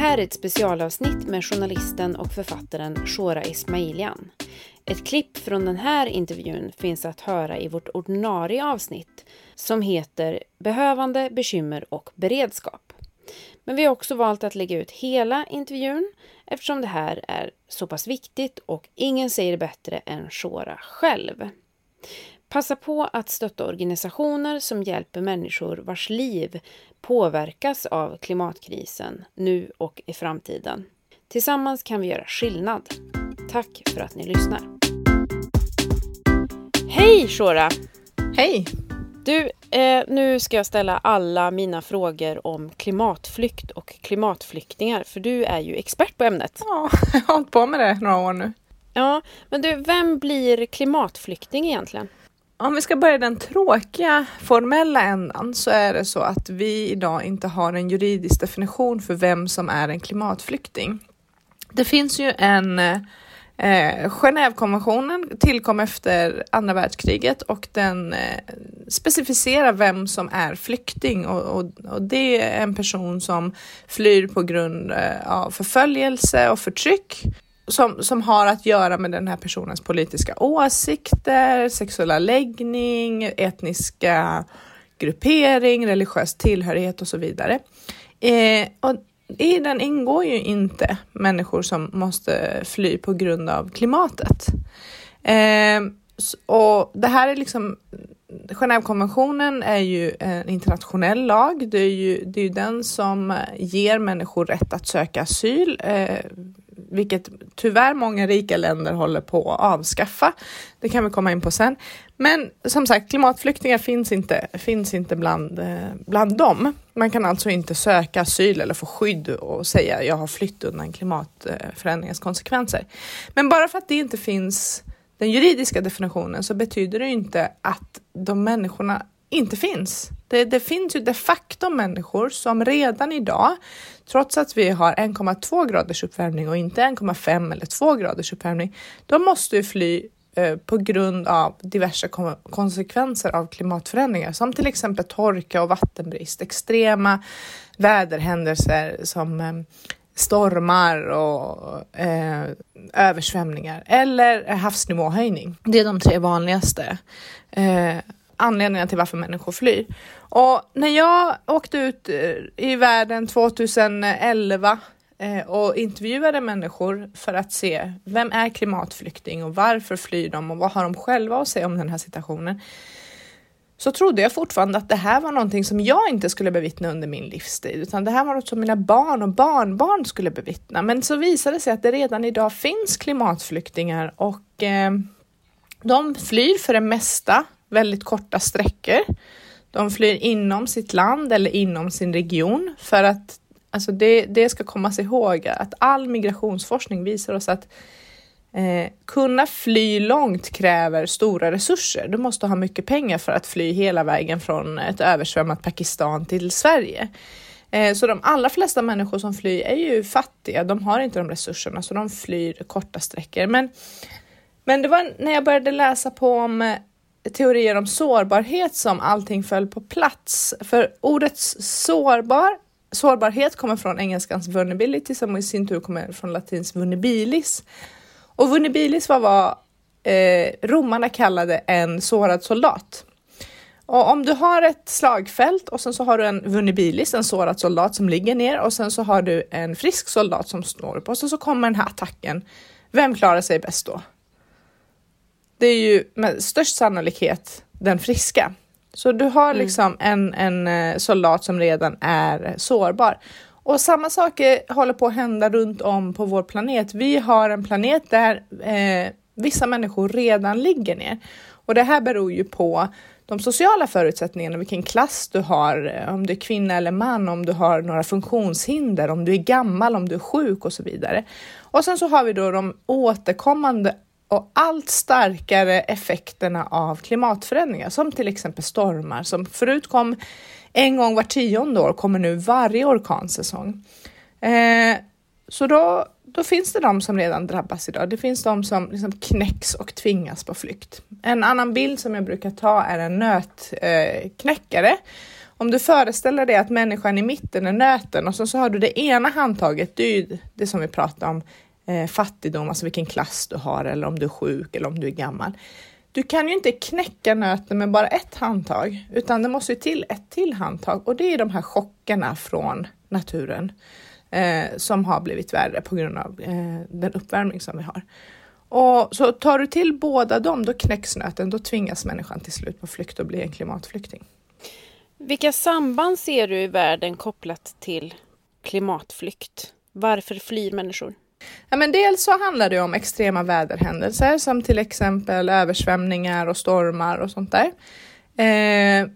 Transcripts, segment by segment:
här är ett specialavsnitt med journalisten och författaren Shora Ismailian. Ett klipp från den här intervjun finns att höra i vårt ordinarie avsnitt som heter Behövande, bekymmer och beredskap. Men vi har också valt att lägga ut hela intervjun eftersom det här är så pass viktigt och ingen säger det bättre än Shora själv. Passa på att stötta organisationer som hjälper människor vars liv påverkas av klimatkrisen nu och i framtiden. Tillsammans kan vi göra skillnad. Tack för att ni lyssnar. Hej Shora! Hej! Du, eh, nu ska jag ställa alla mina frågor om klimatflykt och klimatflyktingar, för du är ju expert på ämnet. Ja, jag har hållit på med det några år nu. Ja, men du, vem blir klimatflykting egentligen? Om vi ska börja den tråkiga formella ändan så är det så att vi idag inte har en juridisk definition för vem som är en klimatflykting. Det finns ju en eh, Genèvekonventionen tillkom efter andra världskriget och den eh, specificerar vem som är flykting och, och, och, det är en person som flyr på grund eh, av förföljelse och förtryck som, som har att göra med den här personens politiska åsikter, sexuella läggning, etniska gruppering, religiös tillhörighet och så vidare. Eh, och I den ingår ju inte människor som måste fly på grund av klimatet. Eh, och det här är liksom Genèvekonventionen är ju en internationell lag. Det är ju, det är ju den som ger människor rätt att söka asyl. Eh, vilket tyvärr många rika länder håller på att avskaffa. Det kan vi komma in på sen. Men som sagt, klimatflyktingar finns inte, finns inte bland, eh, bland dem. Man kan alltså inte söka asyl eller få skydd och säga jag har flytt undan klimatförändringens konsekvenser. Men bara för att det inte finns den juridiska definitionen så betyder det inte att de människorna inte finns. Det, det, finns ju de facto människor som redan idag, trots att vi har 1,2 graders uppvärmning och inte 1,5 eller 2 graders uppvärmning, de måste ju fly eh, på grund av diverse konsekvenser av klimatförändringar som till exempel torka och vattenbrist, extrema väderhändelser som eh, stormar och eh, översvämningar eller havsnivåhöjning. Det är de tre vanligaste eh, anledningarna till varför människor flyr. Och när jag åkte ut eh, i världen 2011 eh, och intervjuade människor för att se vem är klimatflykting och varför flyr de och vad har de själva att säga om den här situationen? så trodde jag fortfarande att det här var någonting som jag inte skulle bevittna under min livstid, utan det här var något som mina barn och barnbarn skulle bevittna. Men så visade det sig att det redan idag finns klimatflyktingar och eh, de flyr för det mesta väldigt korta sträckor. De flyr inom sitt land eller inom sin region för att alltså det, det ska kommas ihåg att all migrationsforskning visar oss att eh, kunna fly långt kräver stora resurser. Du måste ha mycket pengar för att fly hela vägen från ett översvämmat Pakistan till Sverige. Eh, så de allra flesta människor som flyr är ju fattiga. De har inte de resurserna så de flyr korta sträckor. Men, men det var när jag började läsa på om eh, teorier om sårbarhet som allting föll på plats. För ordet sårbar, sårbarhet kommer från engelskans vulnerability som i sin tur kommer från latins vulnerabilis. Och vulnerabilis var vad eh, romarna kallade en sårad soldat. Och om du har ett slagfält och sen så har du en vulnerabilis, en sårad soldat som ligger ner och sen så har du en frisk soldat som står upp och sen så kommer den här attacken. Vem klarar sig bäst då? Det är ju med störst sannolikhet den friska. Så du har mm. liksom en, en eh, soldat som redan är sårbar. Och samma saker håller på att hända runt om på vår planet. Vi har en planet där eh, vissa människor redan ligger ner. Och det här beror ju på de sociala förutsättningarna, vilken klass du har, om du är kvinna eller man, om du har några funktionshinder, om du är gammal, om du är sjuk och så vidare. Och sen så har vi då de återkommande och allt starkare effekterna av klimatförändringar som till exempel stormar som förut kom en gång var tionde år kommer nu varje orkansäsong. Eh, så då, då finns det de som redan drabbas idag. Det finns de som liksom knäcks och tvingas på flykt. En annan bild som jag brukar ta är en nötknäckare. Eh, om du föreställer dig att människan i mitten är nöten och så, så har du det ena handtaget, det är ju det som vi pratar om, eh, fattigdom, alltså vilken klass du har eller om du är sjuk eller om du är gammal. Du kan ju inte knäcka nöten med bara ett handtag, utan det måste till ett till handtag och det är de här chockerna från naturen eh, som har blivit värre på grund av eh, den uppvärmning som vi har. Och så tar du till båda dem, då knäcks nöten, då tvingas människan till slut på flykt och bli en klimatflykting. Vilka samband ser du i världen kopplat till klimatflykt? Varför flyr människor? Ja, men dels så handlar det om extrema väderhändelser som till exempel översvämningar och stormar och sånt där. Eh,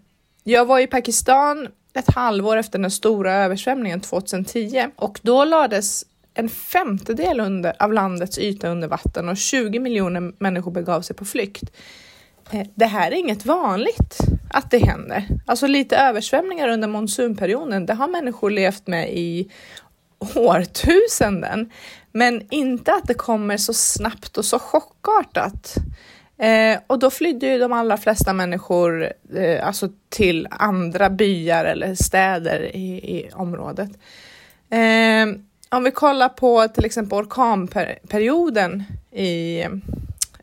jag var i Pakistan ett halvår efter den stora översvämningen 2010 och då lades en femtedel under, av landets yta under vatten och 20 miljoner människor begav sig på flykt. Eh, det här är inget vanligt att det händer. Alltså lite översvämningar under monsunperioden, det har människor levt med i årtusenden. Men inte att det kommer så snabbt och så chockartat. Eh, och då flydde ju de allra flesta människor eh, alltså till andra byar eller städer i, i området. Eh, om vi kollar på till exempel orkanperioden i,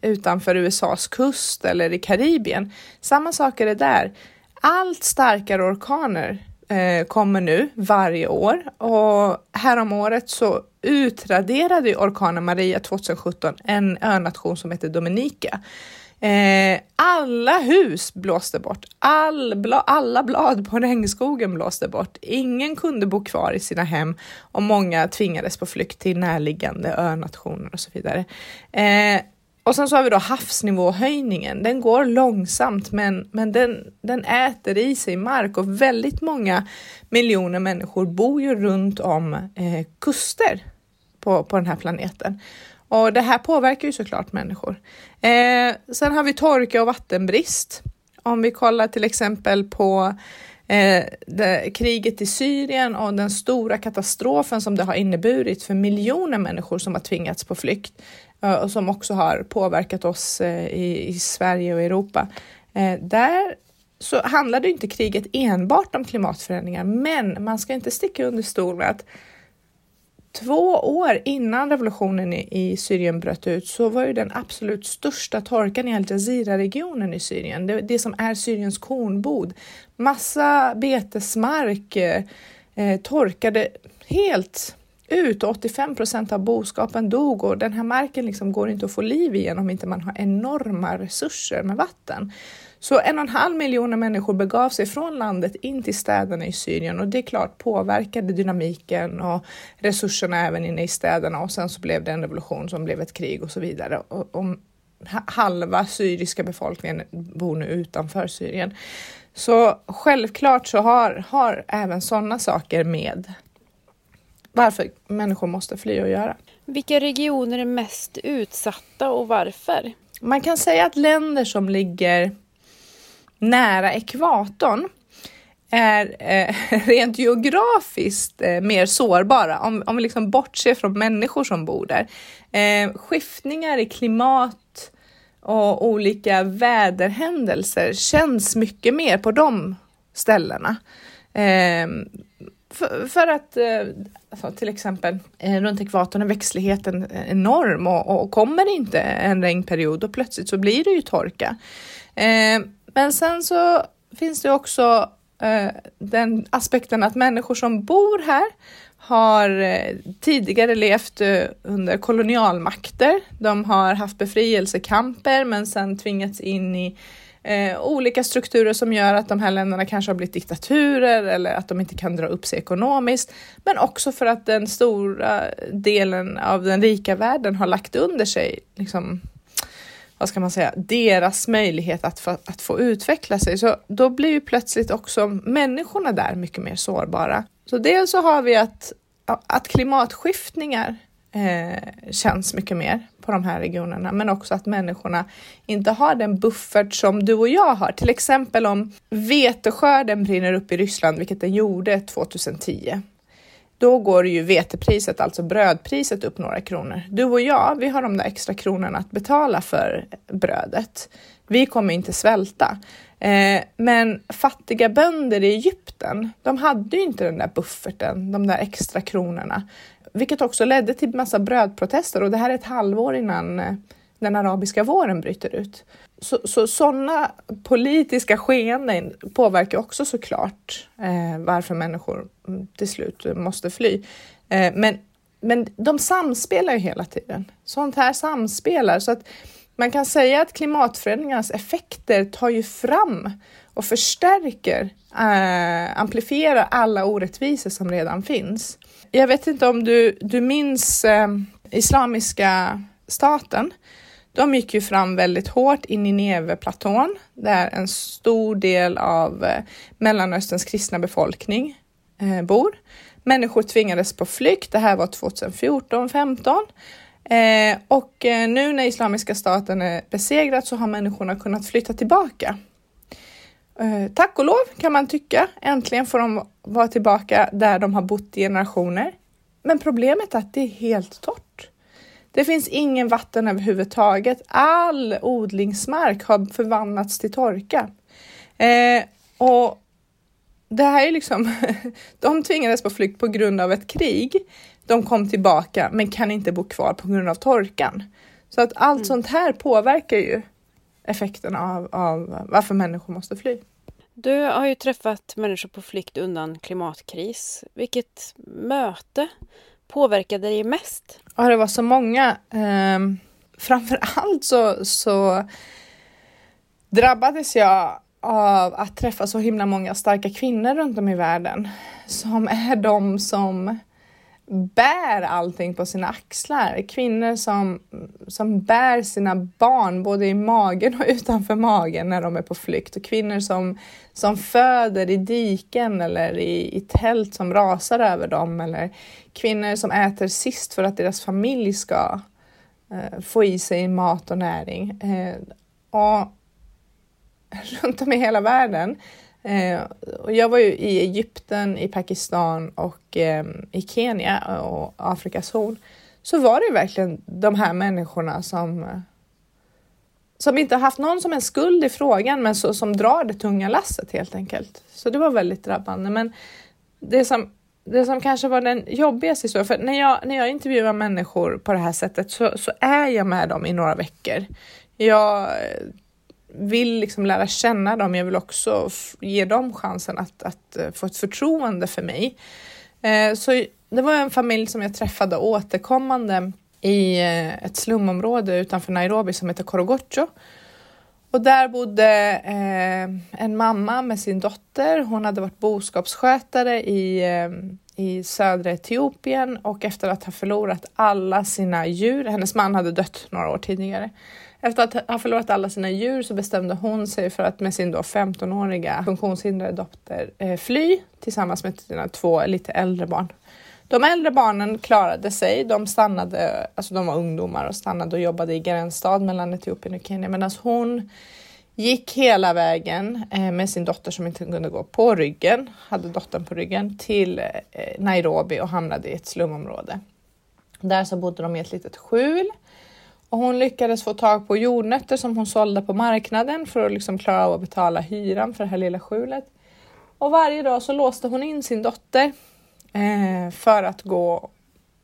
utanför USAs kust eller i Karibien. Samma sak är det där. Allt starkare orkaner eh, kommer nu varje år och häromåret så utraderade orkanen Maria 2017 en önation som heter Dominica. Eh, alla hus blåste bort, All bla, alla blad på regnskogen blåste bort. Ingen kunde bo kvar i sina hem och många tvingades på flykt till närliggande önationer och så vidare. Eh, och sen så har vi då havsnivåhöjningen. Den går långsamt, men, men den, den äter i sig mark och väldigt många miljoner människor bor ju runt om eh, kuster på, på den här planeten. Och det här påverkar ju såklart människor. Eh, sen har vi torka och vattenbrist. Om vi kollar till exempel på eh, det, kriget i Syrien och den stora katastrofen som det har inneburit för miljoner människor som har tvingats på flykt och som också har påverkat oss eh, i, i, Sverige och Europa. Eh, där så handlade inte kriget enbart om klimatförändringar, men man ska inte sticka under stol med att Två år innan revolutionen i, Syrien bröt ut så var ju den absolut största torkan i Al Jazeera-regionen i Syrien, det, det, som är Syriens kornbod. Massa betesmark eh, eh torkade helt ut och 85 procent av boskapen dog och den här marken liksom går inte att få liv igen om inte man har enorma resurser med vatten. Så en och en halv miljoner människor begav sig från landet in till städerna i Syrien och det är klart påverkade dynamiken och resurserna även inne i städerna och sen så blev det en revolution som blev ett krig och så vidare. Och, och halva syriska befolkningen bor nu utanför Syrien. Så självklart så har, har även sådana saker med varför människor måste fly och göra. Vilka regioner är mest utsatta och varför? Man kan säga att länder som ligger nära ekvatorn är eh, rent geografiskt eh, mer sårbara om, om vi liksom bortser från människor som bor där. Eh, skiftningar i klimat och olika väderhändelser känns mycket mer på de ställena. För, för, att eh, alltså, till exempel eh, runt ekvatorn är växtligheten enorm och, och kommer inte en regnperiod och plötsligt så blir det ju torka. Eh, men sen så finns det också eh, den aspekten att människor som bor här har eh, tidigare levt under kolonialmakter. De har haft befrielsekamper men sen tvingats in i eh, olika strukturer som gör att de här länderna kanske har blivit diktaturer eller att de inte kan dra upp sig ekonomiskt. Men också för att den stora delen av den rika världen har lagt under sig liksom, vad ska man säga, deras möjlighet att få, att få utveckla sig. Så då blir ju plötsligt också människorna där mycket mer sårbara. Så dels så har vi att, att klimatskiftningar eh, känns mycket mer på de här regionerna, men också att människorna inte har den buffert som du och jag har. Till exempel om veteskörden brinner upp i Ryssland, vilket den gjorde 2010 då går ju vetepriset, alltså brödpriset, upp några kronor. Du och jag, vi har de där extra kronorna att betala för brödet. Vi kommer inte svälta. Eh, men fattiga bönder i Egypten, de hade ju inte den där bufferten, de där extra kronorna, vilket också ledde till massa brödprotester och det här är ett halvår innan eh, den arabiska våren bryter ut. Så sådana politiska skeenden påverkar också såklart eh, varför människor mm, till slut måste fly. Eh, men, men de samspelar ju hela tiden. Sånt här samspelar så att man kan säga att klimatförändringarnas effekter tar ju fram och förstärker, eh, amplifierar alla orättvisor som redan finns. Jag vet inte om du, du minns eh, Islamiska staten. De gick ju fram väldigt hårt i Nineveplatån där en stor del av eh, Mellanösterns kristna befolkning eh, bor. Människor tvingades på flykt. Det här var 2014, 15 Eh, och eh, nu när Islamiska staten är besegrad så har människorna kunnat flytta tillbaka. Eh, tack och lov kan man tycka. Äntligen får de vara tillbaka där de har bott i generationer. Men problemet är att det är helt torrt. Det finns ingen vatten överhuvudtaget. All odlingsmark har förvandlats till torka. Eh, och det här är liksom, de tvingades på flykt på grund av ett krig. De kom tillbaka men kan inte bo kvar på grund av torkan. Så att allt mm. sånt här påverkar ju effekten av, av varför människor måste fly. Du har ju träffat människor på flykt undan klimatkris. Vilket möte påverkade dig mest? Ja, det var så många. Ehm, um, framför allt så, så drabbades jag av att träffa så himla många starka kvinnor runt om i världen som är de som bär allting på sina axlar. Kvinnor som, som bär sina barn både i magen och utanför magen när de är på flykt och kvinnor som, som föder i diken eller i, i tält som rasar över dem eller kvinnor som äter sist för att deras familj ska eh, få i sig mat och näring. Eh, och runt om i hela världen Eh, och jag var ju i Egypten, i Pakistan och eh, i Kenya och Afrikas horn. Så var det verkligen de här människorna som som inte haft någon som en skuld i frågan, men så, som drar det tunga lasset helt enkelt. Så det var väldigt drabbande. Men det som, det som kanske var den jobbigaste historien, för när jag, när jag intervjuar människor på det här sättet så, så är jag med dem i några veckor. Jag vill liksom lära känna dem. Jag vill också ge dem chansen att, att eh, få ett förtroende för mig. Eh, så det var en familj som jag träffade återkommande i eh, ett slumområde utanför Nairobi som heter Korogocho. Och där bodde eh, en mamma med sin dotter. Hon hade varit boskapsskötare i, i södra Etiopien och efter att ha förlorat alla sina djur, hennes man hade dött några år tidigare, efter att ha förlorat alla sina djur så bestämde hon sig för att med sin då 15-åriga funktionshindrade dotter eh, fly tillsammans med sina två lite äldre barn. De äldre barnen klarade sig. De stannade, alltså de var ungdomar och stannade och jobbade i gränsstad mellan Etiopien och Kenya medan hon gick hela vägen eh, med sin dotter som inte kunde gå på ryggen, hade dottern på ryggen till eh, Nairobi och hamnade i ett slumområde. Där så bodde de i ett litet skjul och hon lyckades få tag på jordnötter som hon sålde på marknaden för att liksom klara av att betala hyran för det här lilla skjulet. Och varje dag så låste hon in sin dotter eh, för att gå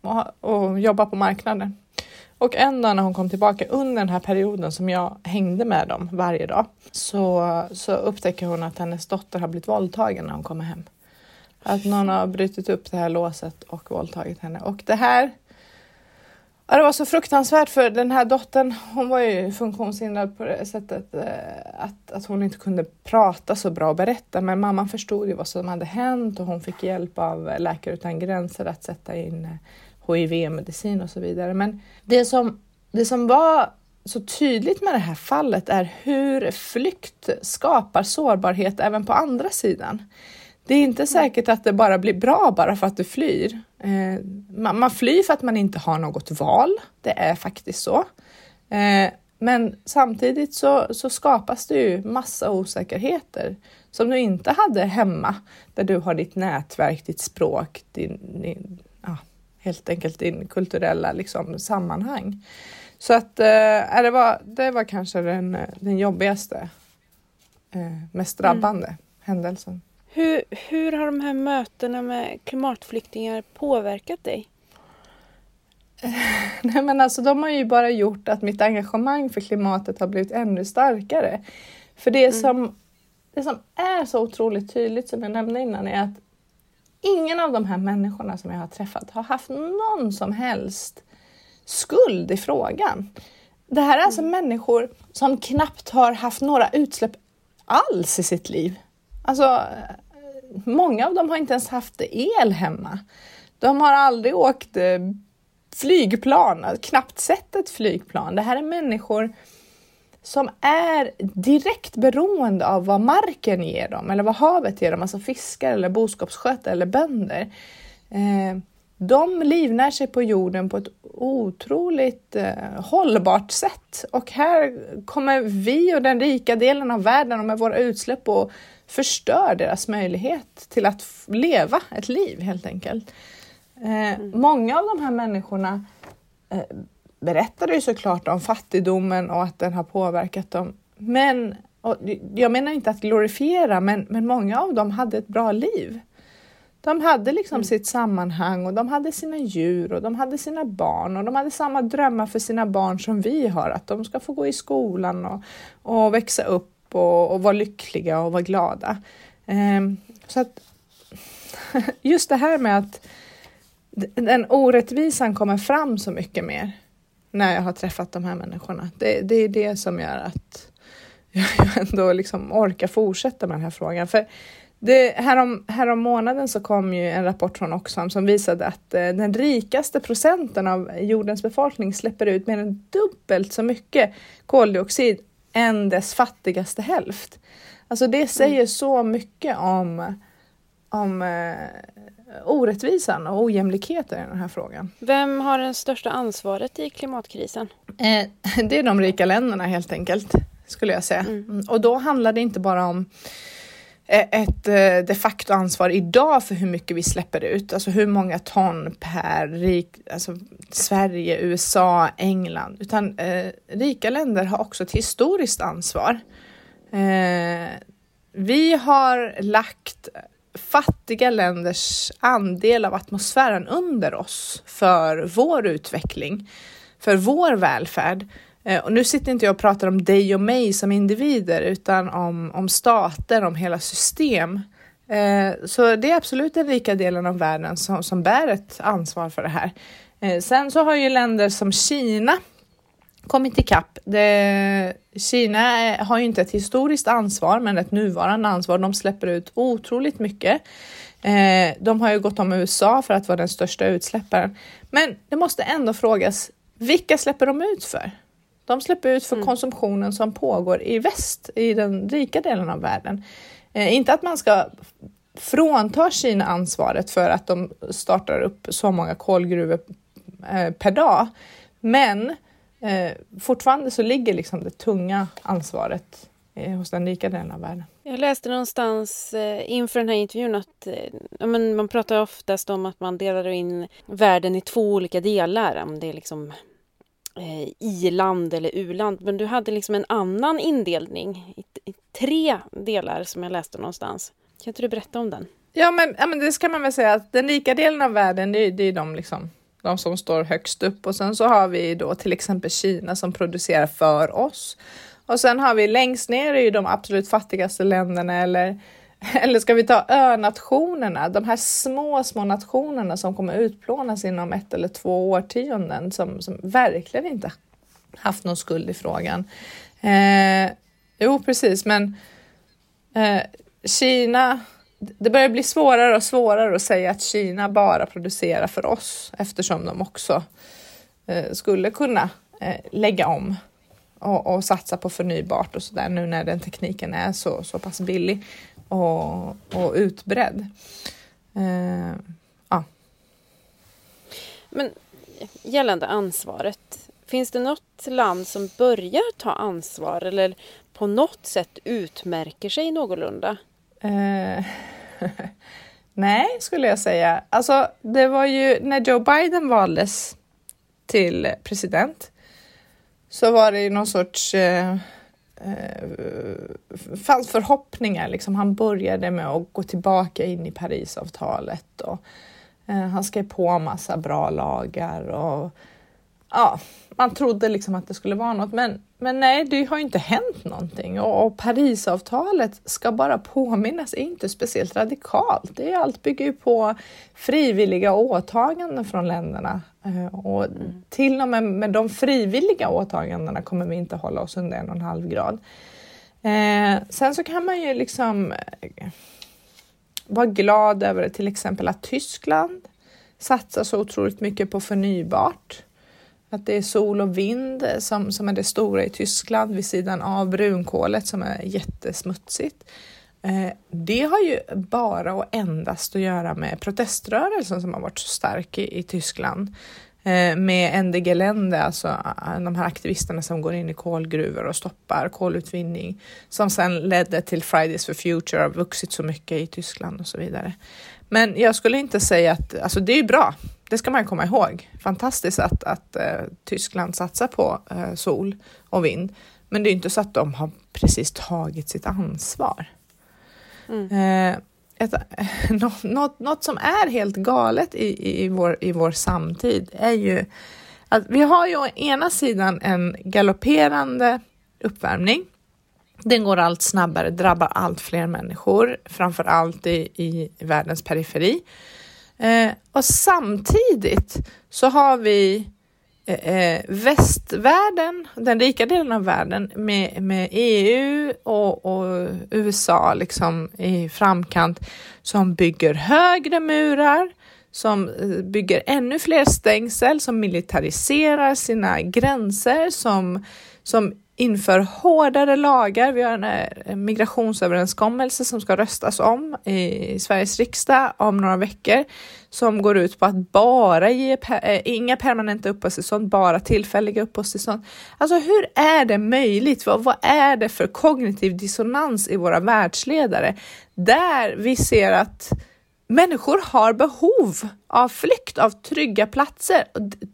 och, och, jobba på marknaden. Och en dag när hon kom tillbaka under den här perioden som jag hängde med dem varje dag så, så upptäcker hon att hennes dotter har blivit våldtagen när hon kommer hem. Att någon har brutit upp det här låset och våldtagit henne. Och det här Ja, det var så fruktansvärt för den här dottern, hon var ju funktionshindrad på det sättet eh, att, att hon inte kunde prata så bra och berätta. Men mamman förstod ju vad som hade hänt och hon fick hjälp av Läkare utan gränser att sätta in eh, HIV-medicin och så vidare. Men det som, det som var så tydligt med det här fallet är hur flykt skapar sårbarhet även på andra sidan. Det är inte säkert att det bara blir bra bara för att du flyr. Eh, man, flyr för att man inte har något val. Det är faktiskt så. Eh, men samtidigt så, så skapas det ju massa osäkerheter som du inte hade hemma där du har ditt nätverk, ditt språk, din, din ja, helt enkelt din kulturella liksom, sammanhang. Så att eh, det, var, det var kanske den, den jobbigaste eh, mest drabbande mm. händelsen. Hur, hur har de här mötena med klimatflyktingar påverkat dig? Nej men alltså de har ju bara gjort att mitt engagemang för klimatet har blivit ännu starkare. För det, mm. som, det som är så otroligt tydligt som jag nämnde innan är att ingen av de här människorna som jag har träffat har haft någon som helst skuld i frågan. Det här är alltså mm. människor som knappt har haft några utsläpp alls i sitt liv. Alltså, många av dem har inte ens haft el hemma. De har aldrig åkt eh, flygplan, knappt sett ett flygplan. Det här är människor som är direkt beroende av vad marken ger dem eller vad havet ger dem, alltså fiskare eller boskapsskötare eller bönder. Eh, de livnär sig på jorden på ett otroligt eh, hållbart sätt och här kommer vi och den rika delen av världen och med våra utsläpp och förstör deras möjlighet till att leva ett liv helt enkelt. Eh, mm. Många av de här människorna eh, berättade ju såklart om fattigdomen och att den har påverkat dem. Men jag menar inte att glorifiera, men, men många av dem hade ett bra liv. De hade liksom mm. sitt sammanhang och de hade sina djur och de hade sina barn och de hade samma drömmar för sina barn som vi har, att de ska få gå i skolan och, och växa upp och, och vara lyckliga och vara glada. Ehm, så att just det här med att den orättvisan kommer fram så mycket mer när jag har träffat de här människorna. Det, det är det som gör att jag ändå liksom orkar fortsätta med den här frågan. För det, härom, härom månaden så kom ju en rapport från Oxfam som visade att eh, den rikaste procenten av jordens befolkning släpper ut mer än dubbelt så mycket koldioxid än dess fattigaste hälft. Alltså det säger mm. så mycket om, om eh, orättvisan och ojämlikheten i den här frågan. Vem har det största ansvaret i klimatkrisen? Eh, det är de rika länderna helt enkelt, skulle jag säga. Mm. mm. Och då handlar det inte bara om Eh, ett eh, de facto ansvar idag för hur mycket vi släpper ut, alltså hur många ton per rik, alltså Sverige, USA, England, utan eh, rika länder har också ett historiskt ansvar. Eh, vi har lagt fattiga länders andel av atmosfären under oss för vår utveckling, för vår välfärd. Eh, och nu sitter inte jag och pratar om dig och mig som individer utan om, om stater, om hela system. Eh, så det är absolut den rika delen av världen som, som bär ett ansvar för det här. Eh, sen så har ju länder som Kina kommit ikapp. Det, Kina har ju inte ett historiskt ansvar, men ett nuvarande ansvar. De släpper ut otroligt mycket. De har ju gått om USA för att vara den största utsläpparen. Men det måste ändå frågas, vilka släpper de ut för? De släpper ut för mm. konsumtionen som pågår i väst, i den rika delen av världen. Eh, inte att man ska frånta Kina ansvaret för att de startar upp så många kolgruvor eh, per dag. Men eh, fortfarande så ligger liksom det tunga ansvaret eh, hos den rika delen av världen. Jag läste någonstans eh, inför den här intervjun att eh, man pratar oftast om att man delar in världen i två olika delar. Om det är liksom eh, i-land eller u-land. Men du hade liksom en annan indelning i, i, tre delar som jag läste någonstans. Kan inte du berätta om den? Ja men, ja, men det ska man väl säga att den rika delen av världen, det, det är de liksom de som står högst upp och sen så har vi då till exempel Kina som producerar för oss. Och sen har vi längst ner i de absolut fattigaste länderna eller eller ska vi ta önationerna, de här små, små nationerna som kommer utplånas inom ett eller två årtionden som, som verkligen inte haft någon skuld i frågan. Eh, jo, precis, men eh, Kina det börjar bli svårare och svårare att säga att Kina bara producerar för oss eftersom de också eh, skulle kunna eh, lägga om och, och, satsa på förnybart och så där nu när den tekniken är så, så pass billig och, och utbredd. Eh, ja. Men gällande ansvaret, finns det något land som börjar ta ansvar eller på något sätt utmärker sig någorlunda? Eh, nej, skulle jag säga. Alltså, det var ju när Joe Biden valdes till president så var det ju någon sorts eh, eh, fanns förhoppningar. Liksom. Han började med att gå tillbaka in i Parisavtalet och eh, han skrev på massa bra lagar och ja, man trodde liksom att det skulle vara något, men, men nej, det har ju inte hänt någonting och, och Parisavtalet ska bara påminnas är inte speciellt radikalt. Det är allt bygger ju på frivilliga åtaganden från länderna och mm. till och med med de frivilliga åtagandena kommer vi inte hålla oss under en och en halv grad. Eh, sen så kan man ju liksom eh, vara glad över till exempel att Tyskland satsar så otroligt mycket på förnybart. Att det är sol och vind som, som är det stora i Tyskland vid sidan av brunkolet som är jättesmutsigt. Eh, det har ju bara och endast att göra med proteströrelsen som har varit så stark i, i Tyskland. Eh, med Ende Gelände, alltså eh, de här aktivisterna som går in i kolgruvor och stoppar kolutvinning, som sedan ledde till Fridays for Future, har vuxit så mycket i Tyskland och så vidare. Men jag skulle inte säga att, alltså det är bra, det ska man komma ihåg. Fantastiskt att, att uh, Tyskland satsar på uh, sol och vind. Men det är inte så att de har precis tagit sitt ansvar. Mm. Eh, ett, något, något, något, som är helt galet i, i, vår, i vår samtid är ju att vi har ju å ena sidan en galopperande uppvärmning. Den går allt snabbare, drabbar allt fler människor, framför allt i, i världens periferi. Eh, och samtidigt så har vi eh, västvärlden, den rika delen av världen med, med EU och, och, USA liksom i framkant som bygger högre murar, som eh, bygger ännu fler stängsel, som militariserar sina gränser, som, som inför hårdare lagar. Vi har eh, en migrationsöverenskommelse som ska röstas om i Sveriges riksdag om några veckor som går ut på att bara ge eh, inga permanenta uppehållstillstånd, bara tillfälliga uppehållstillstånd. Alltså hur är det möjligt? Vad, vad är det för kognitiv dissonans i våra världsledare där vi ser att Människor har behov av flykt, av trygga platser.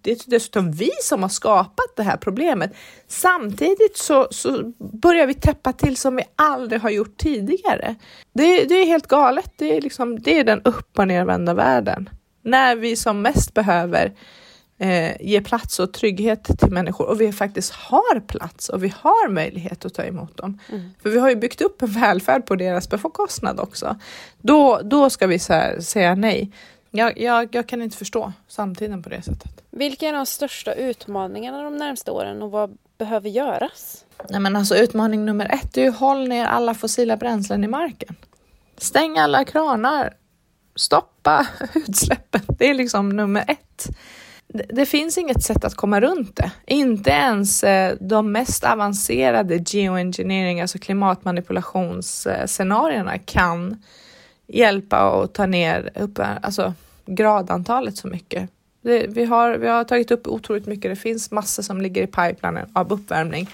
Det är dessutom vi som har skapat det här problemet. Samtidigt så, så börjar vi täppa till som vi aldrig har gjort tidigare. Det, det är helt galet. Det är, liksom, det är den upp och nervända världen. När vi som mest behöver eh, ge plats och trygghet till människor och vi faktiskt har plats och vi har möjlighet att ta emot dem. Mm. För vi har ju byggt upp en välfärd på deras bekostnad också. Då, då ska vi här, säga nej. Jag, jag, jag kan inte förstå samtiden på det sättet. Vilka är de största utmaningarna de närmsta åren och vad behöver göras? Nej, men alltså, utmaning nummer ett är ju håll ner alla fossila bränslen i marken. Stäng alla kranar. Stoppa utsläppen. Det är liksom nummer ett det, finns inget sätt att komma runt det. Inte ens eh, de mest avancerade geoengineering, alltså klimatmanipulationsscenarierna kan hjälpa och ta ner upp, alltså, gradantalet så mycket. Det, vi, har, vi har tagit upp otroligt mycket. Det finns massor som ligger i pipelinen av uppvärmning.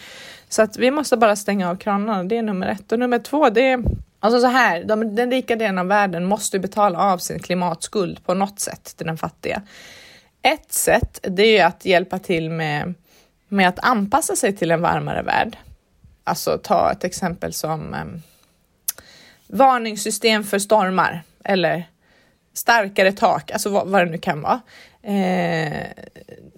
Så att vi måste bara stänga av kranarna. Det är nummer ett. Och nummer två, det är Alltså så här, de, den rika delen av världen måste betala av sin klimatskuld på något sätt till den fattiga. Ett sätt det är att hjälpa till med, med att anpassa sig till en varmare värld. Alltså ta ett exempel som eh, varningssystem för stormar eller starkare tak, alltså vad, vad det nu kan vara. Eh,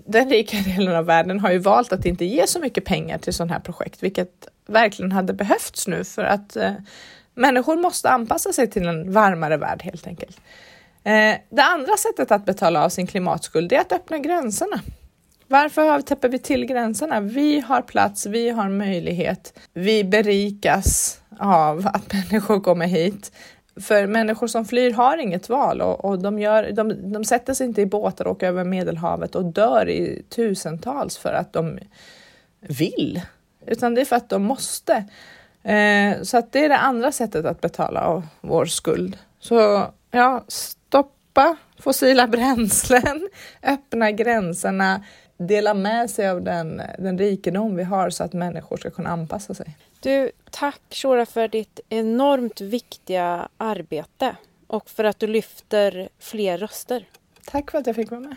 den rika delen av världen har ju valt att inte ge så mycket pengar till sådana här projekt, vilket verkligen hade behövts nu för att eh, människor måste anpassa sig till en varmare värld helt enkelt. Eh, det andra sättet att betala av sin klimatskuld är att öppna gränserna. Varför täpper vi till gränserna? Vi har plats, vi har möjlighet. Vi berikas av att människor kommer hit. För människor som flyr har inget val och, och de, gör, de, de sätter sig inte i båtar och åker över Medelhavet och dör i tusentals för att de vill, utan det är för att de måste. Eh, så att det är det andra sättet att betala av vår skuld. Så ja, stoppa fossila bränslen, öppna gränserna, dela med sig av den, den rikedom vi har så att människor ska kunna anpassa sig. Du, tack Shora för ditt enormt viktiga arbete och för att du lyfter fler röster. Tack för att jag fick vara med.